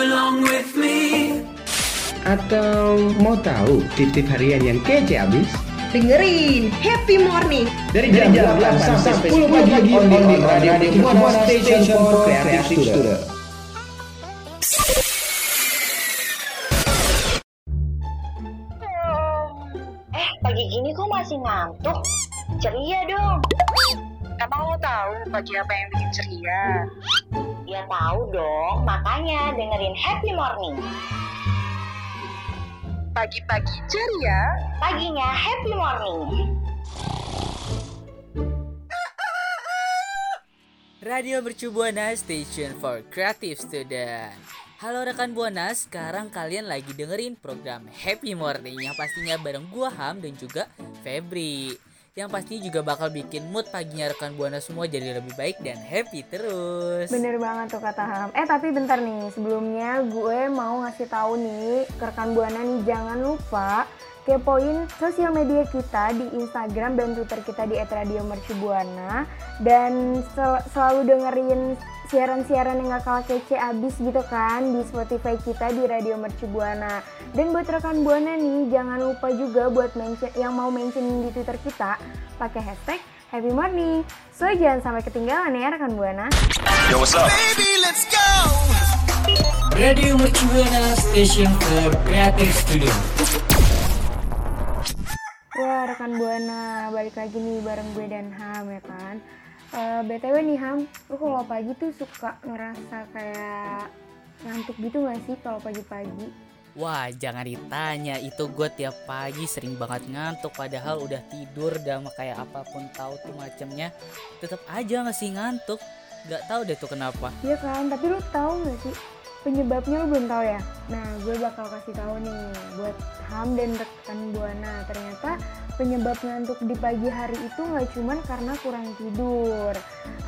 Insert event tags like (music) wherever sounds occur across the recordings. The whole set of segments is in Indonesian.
Belong with me Atau mau tahu tip-tip harian yang kece abis? Dengerin Happy Morning Dari jam, 8 sampai 10 pagi on the radio Buana Station for Creative Student. Eh, pagi gini kok masih ngantuk? Ceria dong. Emang lo tahu pagi apa yang bikin ceria? Ya tahu dong, makanya dengerin Happy Morning. Pagi-pagi ceria, Paginya Happy Morning. Radio Mercu Buana Station for Creative Student. Halo rekan Buana, sekarang kalian lagi dengerin program Happy Morning yang pastinya bareng gua Ham dan juga Febri. Yang pasti juga bakal bikin mood paginya rekan Buana semua jadi lebih baik dan happy terus. Bener banget tuh kata Ham. Eh tapi bentar nih, sebelumnya gue mau ngasih tahu nih ke rekan Buana nih jangan lupa kepoin sosial media kita di Instagram dan Twitter kita di @radiomercubuana dan sel- selalu dengerin siaran-siaran yang gak kalah kece abis gitu kan di Spotify kita di Radio Mercubuana. Dan buat rekan Buana nih jangan lupa juga buat mention yang mau mention di Twitter kita pakai hashtag Happy Morning. So jangan sampai ketinggalan ya rekan Buana. Radio Mercu Buana Station for Creative Student. Wah rekan Buana, balik lagi nih bareng gue dan Ham ya kan. Eh, BTW nih Ham, lu kalau pagi tuh suka ngerasa kayak ngantuk gitu gak sih kalau pagi-pagi? Wah, jangan ditanya. Itu gue tiap pagi sering banget ngantuk padahal udah tidur dan kayak apa pun tahu tuh macamnya. Tetap aja ngasih ngantuk. Gak tahu deh tuh kenapa. Iya kan, tapi lu tahu gak sih penyebabnya lu belum tahu ya? Nah, gue bakal kasih tahu nih buat Ham dan rekan Buana. Ternyata penyebab ngantuk di pagi hari itu nggak cuman karena kurang tidur.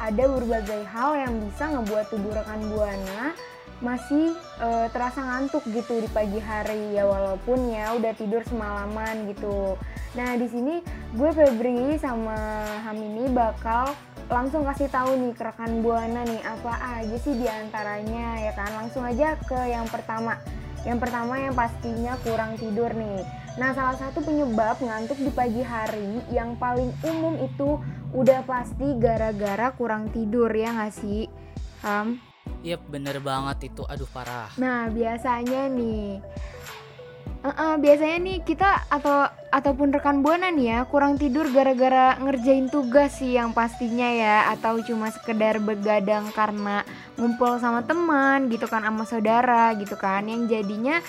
Ada berbagai hal yang bisa ngebuat tubuh rekan Buana masih eh, terasa ngantuk gitu di pagi hari ya walaupun ya udah tidur semalaman gitu. Nah di sini gue Febri sama Ham ini bakal langsung kasih tahu nih ke rekan Buana nih apa aja sih di antaranya ya kan langsung aja ke yang pertama. Yang pertama yang pastinya kurang tidur nih. Nah salah satu penyebab ngantuk di pagi hari yang paling umum itu udah pasti gara-gara kurang tidur ya nggak sih? Ham? Yep, bener banget itu. Aduh parah. Nah, biasanya nih Eh-eh, biasanya nih kita atau ataupun rekan buana nih ya kurang tidur gara-gara ngerjain tugas sih yang pastinya ya atau cuma sekedar begadang karena ngumpul sama teman gitu kan sama saudara gitu kan yang jadinya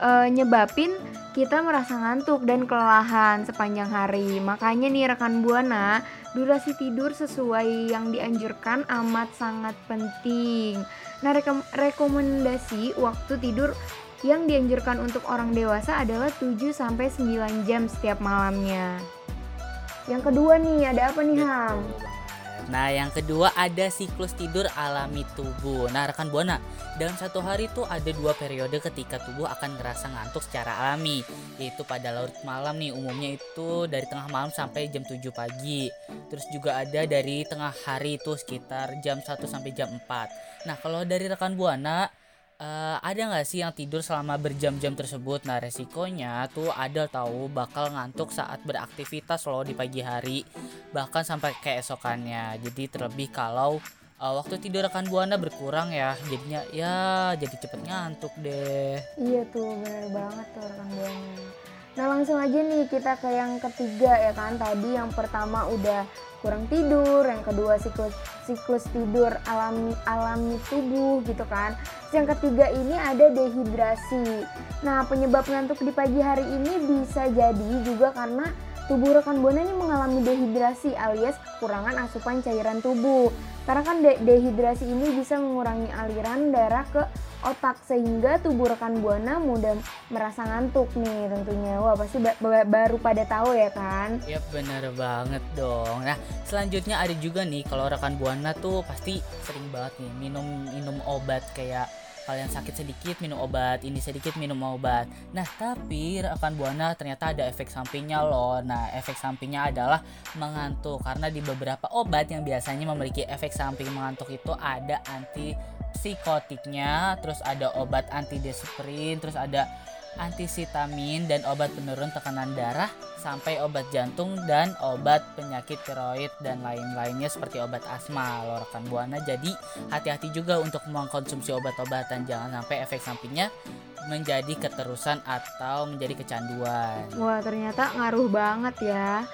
eh, nyebabin kita merasa ngantuk dan kelelahan sepanjang hari. Makanya nih rekan buana, durasi tidur sesuai yang dianjurkan amat sangat penting. Nah, rekom- rekomendasi waktu tidur yang dianjurkan untuk orang dewasa adalah 7 sampai 9 jam setiap malamnya. Yang kedua nih, ada apa nih, Ham? Nah, yang kedua ada siklus tidur alami tubuh. Nah, rekan Buana, dalam satu hari tuh ada dua periode ketika tubuh akan ngerasa ngantuk secara alami. Yaitu pada larut malam nih, umumnya itu dari tengah malam sampai jam 7 pagi. Terus juga ada dari tengah hari itu sekitar jam 1 sampai jam 4. Nah, kalau dari rekan Buana eh, ada nggak sih yang tidur selama berjam-jam tersebut? Nah resikonya tuh ada tahu bakal ngantuk saat beraktivitas loh di pagi hari bahkan sampai keesokannya. Jadi terlebih kalau eh, waktu tidur rekan buana berkurang ya, jadinya ya jadi cepet ngantuk deh. Iya tuh, bener banget tuh rekan buana. Nah langsung aja nih kita ke yang ketiga ya kan. Tadi yang pertama udah kurang tidur Yang kedua siklus, siklus tidur alami, alami tubuh gitu kan. Yang ketiga ini ada dehidrasi. Nah penyebab ngantuk di pagi hari ini bisa jadi juga karena tubuh rekan Buana ini mengalami dehidrasi alias kekurangan asupan cairan tubuh. Karena kan de- dehidrasi ini bisa mengurangi aliran darah ke otak sehingga tubuh rekan Buana mudah merasa ngantuk nih tentunya. Wah, pasti ba- ba- baru pada tahu ya kan? Yap bener banget dong. Nah selanjutnya ada juga nih kalau rekan buana tuh pasti sering banget nih minum minum obat kayak kalian sakit sedikit minum obat, ini sedikit minum obat. Nah tapi rekan buana ternyata ada efek sampingnya loh. Nah efek sampingnya adalah mengantuk karena di beberapa obat yang biasanya memiliki efek samping mengantuk itu ada anti psikotiknya, terus ada obat anti desperin, terus ada antisitamin dan obat penurun tekanan darah sampai obat jantung dan obat penyakit tiroid dan lain-lainnya seperti obat asma loh rekan buana. Jadi hati-hati juga untuk mengkonsumsi obat-obatan. Jangan sampai efek sampingnya menjadi keterusan atau menjadi kecanduan. Wah, ternyata ngaruh banget ya.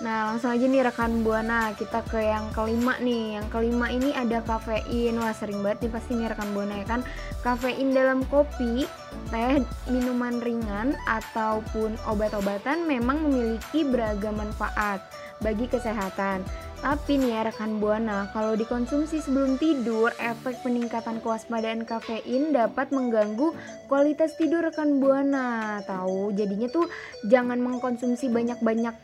Nah, langsung aja nih rekan Buana, kita ke yang kelima nih. Yang kelima ini ada kafein. Wah, sering banget nih pasti nih rekan Buana ya kan. Kafein dalam kopi, teh, minuman ringan ataupun obat-obatan memang memiliki beragam manfaat bagi kesehatan. Tapi nih ya rekan Buana, kalau dikonsumsi sebelum tidur, efek peningkatan kewaspadaan kafein dapat mengganggu kualitas tidur rekan Buana. Tahu, jadinya tuh jangan mengkonsumsi banyak-banyak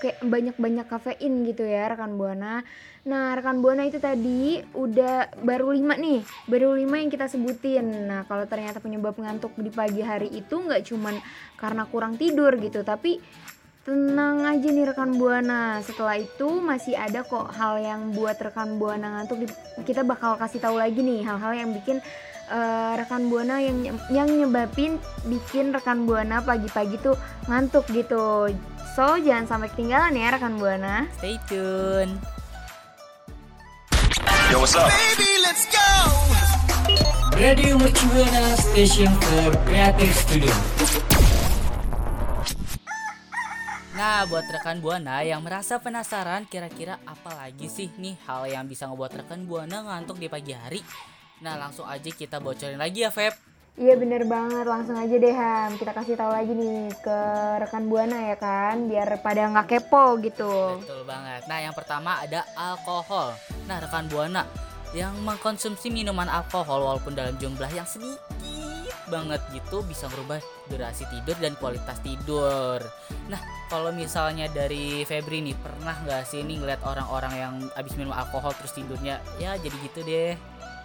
kayak banyak-banyak kafein gitu ya rekan Buana. Nah, rekan Buana itu tadi udah baru lima nih, baru lima yang kita sebutin. Nah, kalau ternyata penyebab ngantuk di pagi hari itu nggak cuman karena kurang tidur gitu, tapi tenang aja nih rekan Buana. Setelah itu masih ada kok hal yang buat rekan Buana ngantuk. Kita bakal kasih tahu lagi nih hal-hal yang bikin eh, rekan Buana yang yang nyebabin bikin rekan Buana pagi-pagi tuh ngantuk gitu. So, jangan sampai ketinggalan ya rekan Buana. stay tune Yo, what's up? Radio Mercubuana Station for Creative Studio. Nah, buat rekan Buana yang merasa penasaran kira-kira apa lagi sih nih hal yang bisa ngebuat rekan Buana ngantuk di pagi hari? Nah, langsung aja kita bocorin lagi ya, Feb. Iya bener banget, langsung aja deh Ham Kita kasih tahu lagi nih ke rekan Buana ya kan Biar pada nggak kepo gitu Betul banget. Nah, yang pertama ada alkohol. Nah, rekan Buana yang mengkonsumsi minuman alkohol walaupun dalam jumlah yang sedikit banget gitu bisa merubah durasi tidur dan kualitas tidur. Nah, kalau misalnya dari Febri nih pernah nggak sih nih ngeliat orang-orang yang abis minum alkohol terus tidurnya ya jadi gitu deh.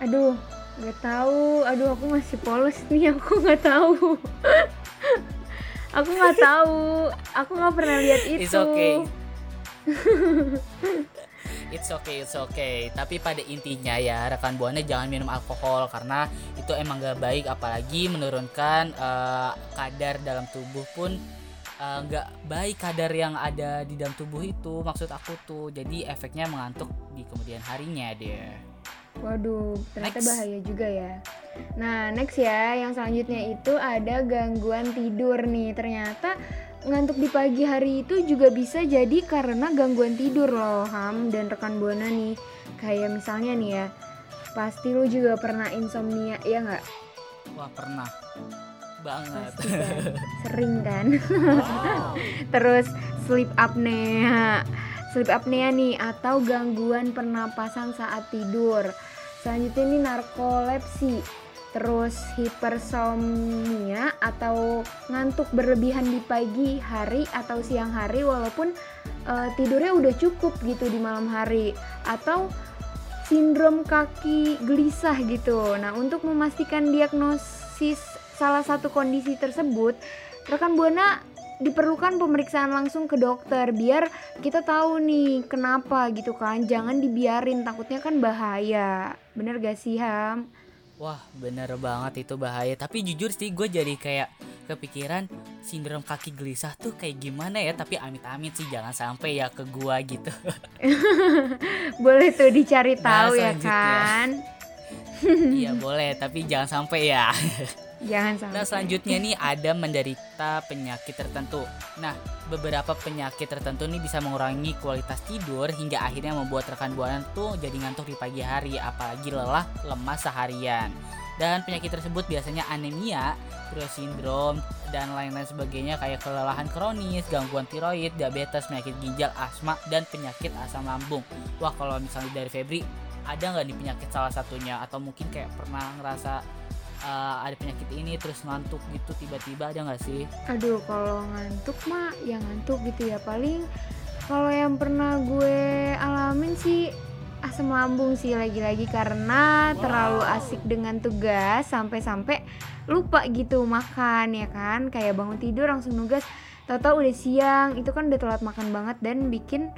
Aduh, nggak tahu. Aduh, aku masih polos nih. (laughs) Aku nggak tahu. aku nggak tahu. Aku nggak pernah lihat itu. It's okay. (laughs) It's okay, it's okay. Tapi pada intinya ya rekan buana jangan minum alkohol karena itu emang gak baik apalagi menurunkan eh, kadar dalam tubuh pun eh, nggak baik kadar yang ada di dalam tubuh itu maksud aku tuh jadi efeknya mengantuk di kemudian harinya deh. Waduh, ternyata Next. bahaya juga ya. Nah, next ya, yang selanjutnya itu ada gangguan tidur nih. Ternyata ngantuk di pagi hari itu juga bisa jadi karena gangguan tidur loh, Ham dan rekan Buana nih. Kayak misalnya nih ya, pasti lu juga pernah insomnia, ya nggak? Wah pernah banget. Pasti kan, (laughs) sering kan. (laughs) Terus sleep apnea. Sleep apnea nih atau gangguan pernapasan saat tidur. Selanjutnya ini narkolepsi. Terus hipersomnia atau ngantuk berlebihan di pagi hari atau siang hari walaupun eh, tidurnya udah cukup gitu di malam hari atau sindrom kaki gelisah gitu. Nah, untuk memastikan diagnosis salah satu kondisi tersebut, rekan Buana diperlukan pemeriksaan langsung ke dokter biar kita tahu nih kenapa gitu kan. Jangan dibiarin, takutnya kan bahaya. Bener gak sih, Ham? Wah bener banget itu bahaya Tapi jujur sih gue jadi kayak kepikiran Sindrom kaki gelisah tuh kayak gimana ya Tapi amit-amit sih jangan sampai ya ke gua gitu (laughs) Boleh tuh dicari Nah, tahu ya selanjutnya. kan. Iya boleh tapi jangan sampai ya (laughs) Jangan sampai. Nah selanjutnya nih ada menderita penyakit tertentu Nah beberapa penyakit tertentu nih bisa mengurangi kualitas tidur Hingga akhirnya membuat rekan buana tuh jadi ngantuk di pagi hari Apalagi lelah lemas seharian Dan penyakit tersebut biasanya anemia, terus sindrom dan lain-lain sebagainya kayak kelelahan kronis, gangguan tiroid, diabetes, penyakit ginjal, asma dan penyakit asam lambung. Wah, kalau misalnya dari Febri ada nggak nih penyakit salah satunya atau mungkin kayak pernah ngerasa uh, ada penyakit ini terus ngantuk gitu tiba-tiba ada nggak sih? Aduh, kalau ngantuk mah ya ngantuk gitu ya. Paling kalau yang pernah gue alamin sih asam lambung sih lagi-lagi karena Wow. terlalu asik dengan tugas sampai-sampai lupa gitu makan ya kan. Kayak bangun tidur langsung nugas Tahu-tahu udah siang, itu kan udah telat makan banget dan bikin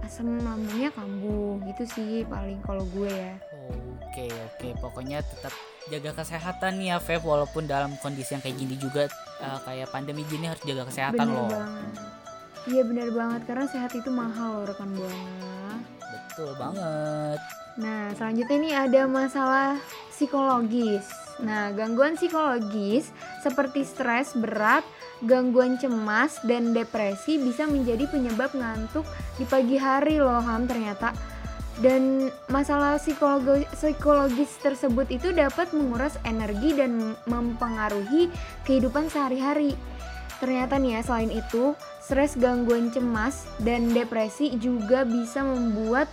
asam lambungnya kambuh gitu sih paling kalau gue ya. Oke oke pokoknya tetap jaga kesehatan nih ya Feb walaupun dalam kondisi yang kayak gini juga uh, kayak pandemi gini harus jaga kesehatan Bener loh. banget. Iya bener banget karena sehat itu mahal loh rekan buana. Betul banget. Nah selanjutnya nih ada masalah psikologis. Nah gangguan psikologis seperti stres berat, gangguan cemas dan depresi bisa menjadi penyebab ngantuk di pagi hari loh Ham ternyata. Dan masalah psikologi- psikologis tersebut itu dapat menguras energi dan mempengaruhi kehidupan sehari-hari. Ternyata nih ya, selain itu, stres, gangguan cemas, dan depresi juga bisa membuat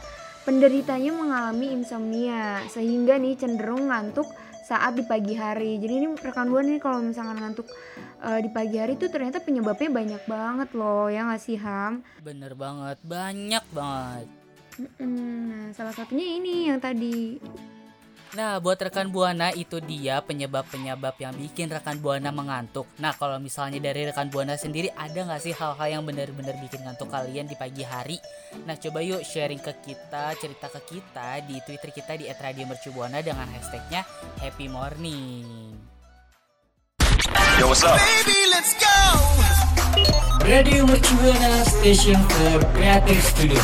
penderitanya mengalami insomnia sehingga nih cenderung ngantuk saat di pagi hari. Jadi ini rekan buana nih kalau misalkan ngantuk eh, di pagi hari tuh ternyata penyebabnya banyak banget loh ya nggak sih Ham? Bener banget banyak banget. Nah salah satunya ini yang tadi Nah, buat rekan Buana itu dia penyebab-penyebab yang bikin rekan Buana mengantuk. Nah, kalau misalnya dari rekan Buana sendiri ada nggak sih hal-hal yang benar-benar bikin ngantuk kalian di pagi hari? Nah, coba yuk sharing ke kita, cerita ke kita di Twitter kita di @radiomercubuana dengan hashtagnya Happy Morning. Yo, what's up? Radio Mercubuana Station for Creative Studio.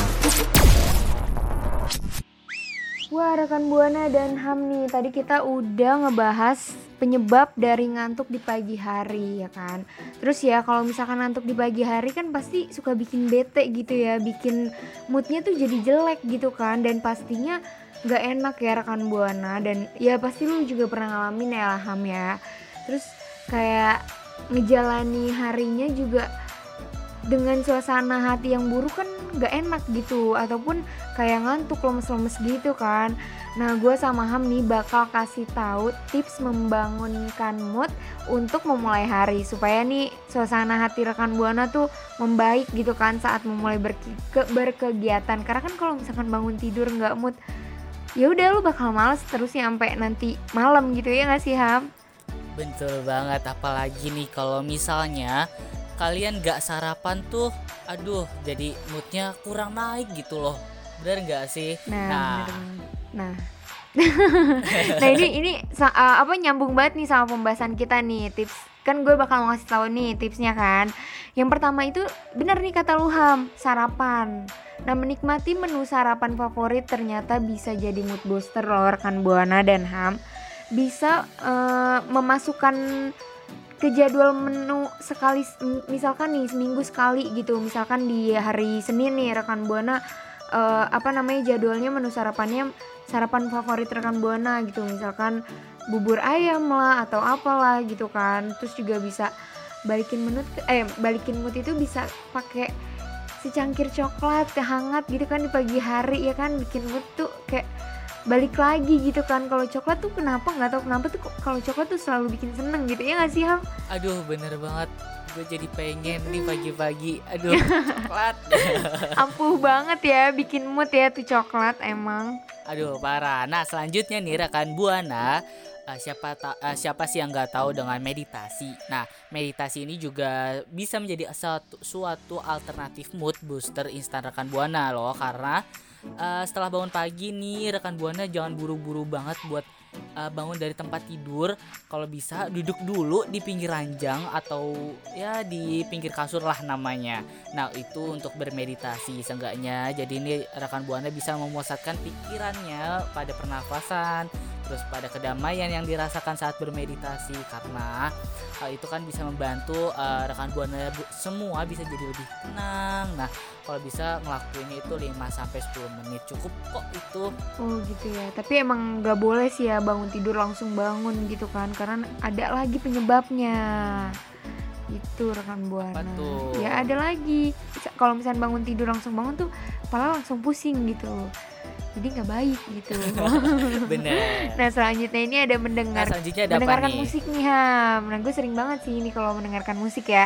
Wah rekan Buana dan Ham nih tadi kita udah ngebahas penyebab dari ngantuk di pagi hari ya kan? Terus ya kalau misalkan ngantuk di pagi hari kan pasti suka bikin bete gitu ya Bikin moodnya tuh jadi jelek gitu kan? Dan pastinya gak enak ya rekan Buana. Dan ya pasti lu juga pernah ngalamin ya Ham ya. Terus kayak ngejalani harinya juga dengan suasana hati yang buruk kan gak enak gitu. Ataupun kayak ngantuk lemes-lemes gitu kan. Nah gue sama Ham nih bakal kasih tahu tips membangunkan mood untuk memulai hari. Supaya nih suasana hati rekan buana tuh membaik gitu kan saat memulai berke- ke- berkegiatan. Karena kan kalau misalkan bangun tidur nggak mood ya udah lu bakal males terus sampai nanti malam gitu ya nggak sih Ham? Betul banget, apalagi nih kalau misalnya kalian gak sarapan tuh, aduh, jadi moodnya kurang naik gitu loh. Bener gak sih? Nah, Nah. bener nah. (laughs) nah ini ini uh, apa nyambung banget nih sama pembahasan kita nih tips kan gue bakal ngasih tahu nih tipsnya kan yang pertama itu bener nih kata Luham sarapan nah menikmati menu sarapan favorit ternyata bisa jadi mood booster loh rekan buana dan ham bisa uh, memasukkan ke jadwal menu sekali misalkan nih seminggu sekali gitu. Misalkan di hari Senin nih rekan buana eh, apa namanya jadwalnya menu sarapannya sarapan favorit rekan buana gitu. Misalkan bubur ayam lah atau apalah gitu kan. Terus juga bisa balikin menu eh balikin mood itu bisa pakai secangkir coklat hangat gitu kan di pagi hari ya kan? Bikin mood tuh kayak balik lagi gitu kan kalau coklat tuh kenapa nggak tahu kenapa tuh kalau coklat tuh selalu bikin seneng gitu ya nggak sih Ham Aduh, bener banget. Gue jadi pengen nih pagi-pagi. Aduh, (laughs) coklat. ampuh banget ya bikin mood ya tuh coklat emang Aduh, parah. Nah, selanjutnya nih rekan Buana, eh, siapa ta- eh, siapa sih yang nggak tahu dengan meditasi? Nah, meditasi ini juga bisa menjadi suatu, suatu alternatif mood booster instan rekan Buana loh karena eh, setelah bangun pagi nih rekan Buana jangan buru-buru banget buat eh, bangun dari tempat tidur. Kalau bisa duduk dulu di pinggir ranjang atau ya di pinggir kasur lah namanya. Nah itu untuk bermeditasi seenggaknya Jadi ini rekan Buana bisa memusatkan pikirannya pada pernafasan terus pada kedamaian yang dirasakan saat bermeditasi karena hal itu kan bisa membantu uh, rekan buana bu- semua bisa jadi lebih tenang. Nah, kalau bisa ngelakuin itu 5 sampai 10 menit cukup kok itu. Oh gitu ya. Tapi emang nggak boleh sih ya bangun tidur langsung bangun gitu kan, karena ada lagi penyebabnya. Itu rekan buana. Tuh? Ya ada lagi. Kalau misalnya bangun tidur langsung bangun tuh, kepala langsung pusing gitu. Jadi nggak baik gitu. (laughs) Bener. nah selanjutnya ini ada Nah, mendengar selanjutnya ada apa mendengarkan nih? musik nih Ham. Nah gue sering banget sih ini kalau mendengarkan musik ya.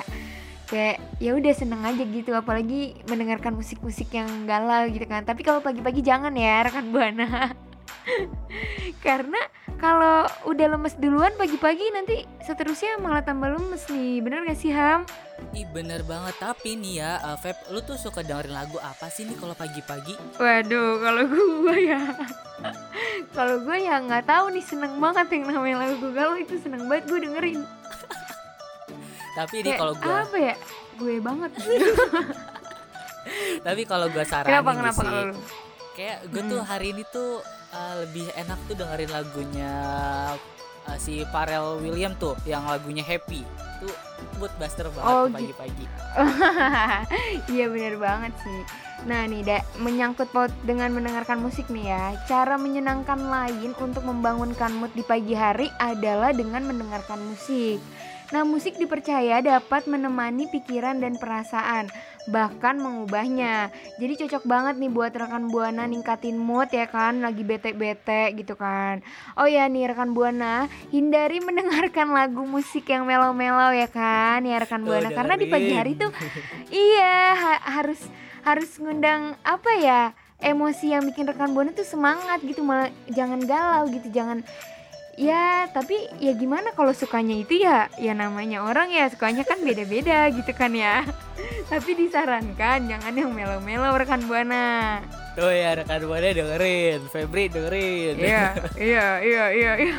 Kayak ya udah seneng aja gitu apalagi mendengarkan musik-musik yang galau gitu kan. Tapi kalau pagi-pagi jangan ya rekan buana. (laughs) Karena kalau udah lemes duluan pagi-pagi nanti seterusnya malah tambah lemes nih. Bener gak sih Ham? Ih bener banget tapi nih ya uh, Feb lu tuh suka dengerin lagu apa sih nih kalau pagi-pagi Waduh, kalau gue ya, (laughs) kalau gue ya nggak tahu nih seneng banget yang namanya lagu galau itu seneng banget gue dengerin. (laughs) tapi ini Kayak kalau gua apa ya? Gue banget. tapi kalau gua saranin kenapa nih kenapa sih kayak gue tuh Hmm. hari ini tuh uh, lebih enak tuh dengerin lagunya uh, si Pharrell William tuh yang lagunya Happy tuh buat buster banget Oh, pagi-pagi (laughs) Iya bener banget sih. Nah nih, da, menyangkut paut dengan mendengarkan musik nih ya. Cara menyenangkan lain untuk membangunkan mood di pagi hari adalah dengan mendengarkan musik. Nah, musik dipercaya dapat menemani pikiran dan perasaan, bahkan mengubahnya. Jadi cocok banget nih buat rekan buana ningkatin mood ya kan, lagi bete-bete gitu kan. Oh ya nih rekan buana, hindari mendengarkan lagu musik yang melo-melo ya kan, ya rekan buana. Karena di pagi hari tuh iya ha- harus harus ngundang apa ya emosi yang bikin rekan buana tuh semangat gitu malah jangan galau gitu jangan ya tapi ya gimana kalau sukanya itu ya ya namanya orang ya sukanya kan beda-beda gitu kan ya. (laughs) Tapi disarankan jangan yang melo-melo rekan buana. Tuh ya rekan buana dengerin Febri dengerin. Iya (laughs) iya iya iya iya.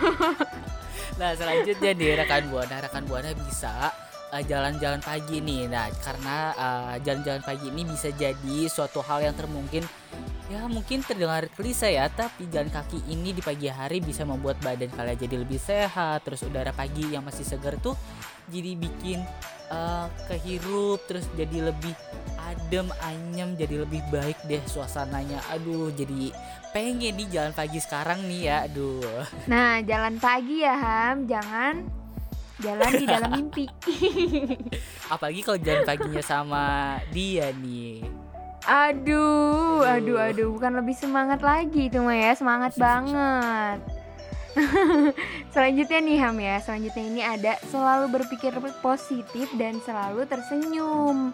Nah selanjutnya nih rekan buana rekan buana bisa uh, jalan-jalan pagi nih. Nah karena uh, jalan-jalan pagi ini bisa jadi suatu hal yang termungkin ya mungkin terdengar klise ya tapi jalan kaki ini di pagi hari bisa membuat badan kalian jadi lebih sehat terus udara pagi yang masih segar tuh jadi bikin uh, kehirup terus jadi lebih adem anyem jadi lebih baik deh suasananya. Aduh jadi pengen nih jalan pagi sekarang nih ya aduh. Nah jalan pagi ya Ham. Jangan jalan di dalam mimpi. (laughs) Apalagi kalau jalan paginya sama dia nih Aduh, aduh, aduh, bukan lebih semangat lagi itu mah ya, semangat banget. (laughs) selanjutnya nih Ham ya, selanjutnya ini ada selalu berpikir positif dan selalu tersenyum.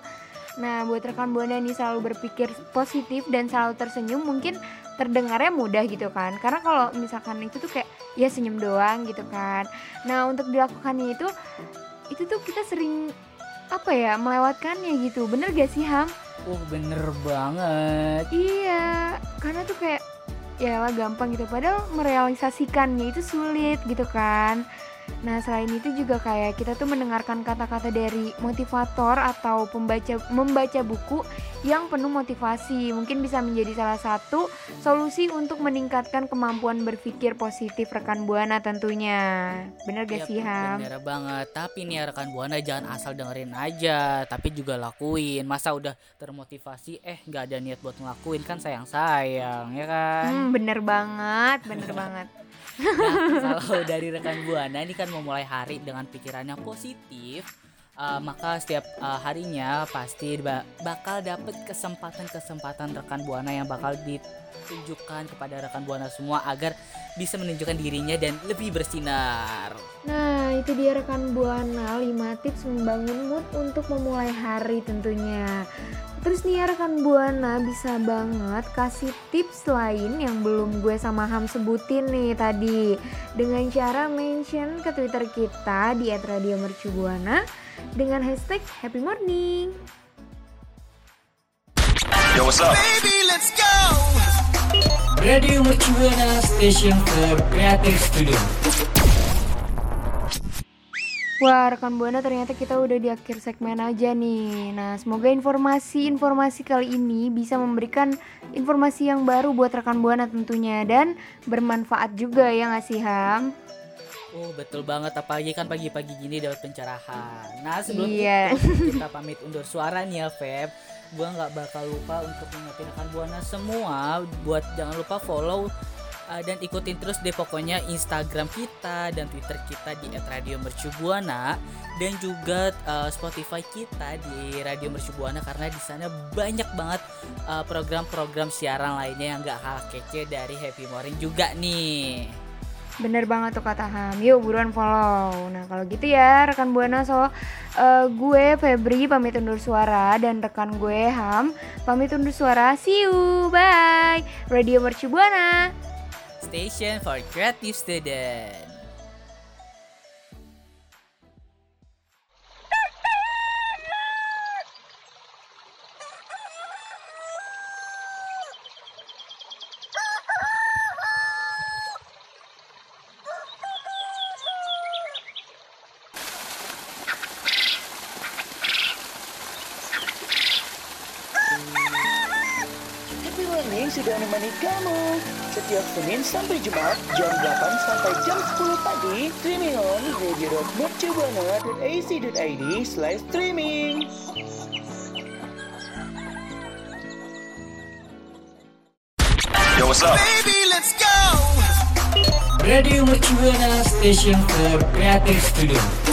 Nah, buat rekan buana nih selalu berpikir positif dan selalu tersenyum mungkin terdengarnya mudah gitu kan. Karena kalau misalkan itu tuh kayak ya senyum doang gitu kan. Nah, untuk dilakukannya itu itu tuh kita sering apa ya melewatkannya gitu. Bener gak sih Ham? Uh bener banget Iya, karena tuh kayak ya lah gampang gitu. Padahal merealisasikannya itu sulit gitu kan. Nah selain itu juga kayak kita tuh mendengarkan kata-kata dari motivator atau pembaca membaca buku yang penuh motivasi mungkin bisa menjadi salah satu solusi untuk meningkatkan kemampuan berpikir positif rekan buana tentunya. Bener gak Yap, sih Ham? Bener banget Tapi nih ya rekan buana jangan asal dengerin aja Tapi juga lakuin Masa udah termotivasi Eh nggak ada niat buat ngelakuin Kan sayang-sayang ya kan Hmm, bener banget, bener banget. Nah, kalau dari rekan buana ini kan memulai hari dengan pikiran yang positif, uh, maka setiap uh, harinya pasti ba- bakal dapet kesempatan-kesempatan rekan buana yang bakal ditunjukkan kepada rekan buana semua agar bisa menunjukkan dirinya dan lebih bersinar. Nah, itu dia rekan Buana 5 tips membangun mood untuk memulai hari tentunya. Terus nih ya rekan Buana bisa banget kasih tips lain yang belum gue sama Ham sebutin nih tadi dengan cara mention ke Twitter kita di @radiomercubuana dengan hashtag Happy Morning. Yo, what's up? Radio Mercubuana Station for Creative Studio. Wah, rekan Buana ternyata kita udah di akhir segmen aja nih. Nah, semoga informasi-informasi kali ini bisa memberikan informasi yang baru buat rekan Buana tentunya dan bermanfaat juga ya nggak sih Ham? Oh betul banget apalagi kan pagi-pagi gini dapat pencerahan. Nah sebelum Iya. itu (laughs) kita pamit undur suara nih ya Feb. Gua nggak bakal lupa untuk mengingatkan rekan buana semua buat jangan lupa follow uh, dan ikutin terus deh pokoknya Instagram kita dan Twitter kita di @radiomercubuana dan juga uh, Spotify kita di Radio Mercubuana karena di sana banyak banget uh, program-program siaran lainnya yang gak kalah kece dari Happy Morning juga nih. Bener banget tuh kata Ham. Yuk buruan follow. Nah kalau gitu ya rekan Buana so eh, gue Febri pamit undur suara dan rekan gue Ham pamit undur suara. See you, bye. Radio Mercu Buana. Station for Creative Student. Menemani kamu setiap Senin sampai Jumat jam 8 sampai jam 10 pagi streaming on radio.mercubuana.ac.id slash streaming. Yo, what's up? Radio Mercubuana Station for Creative Studio.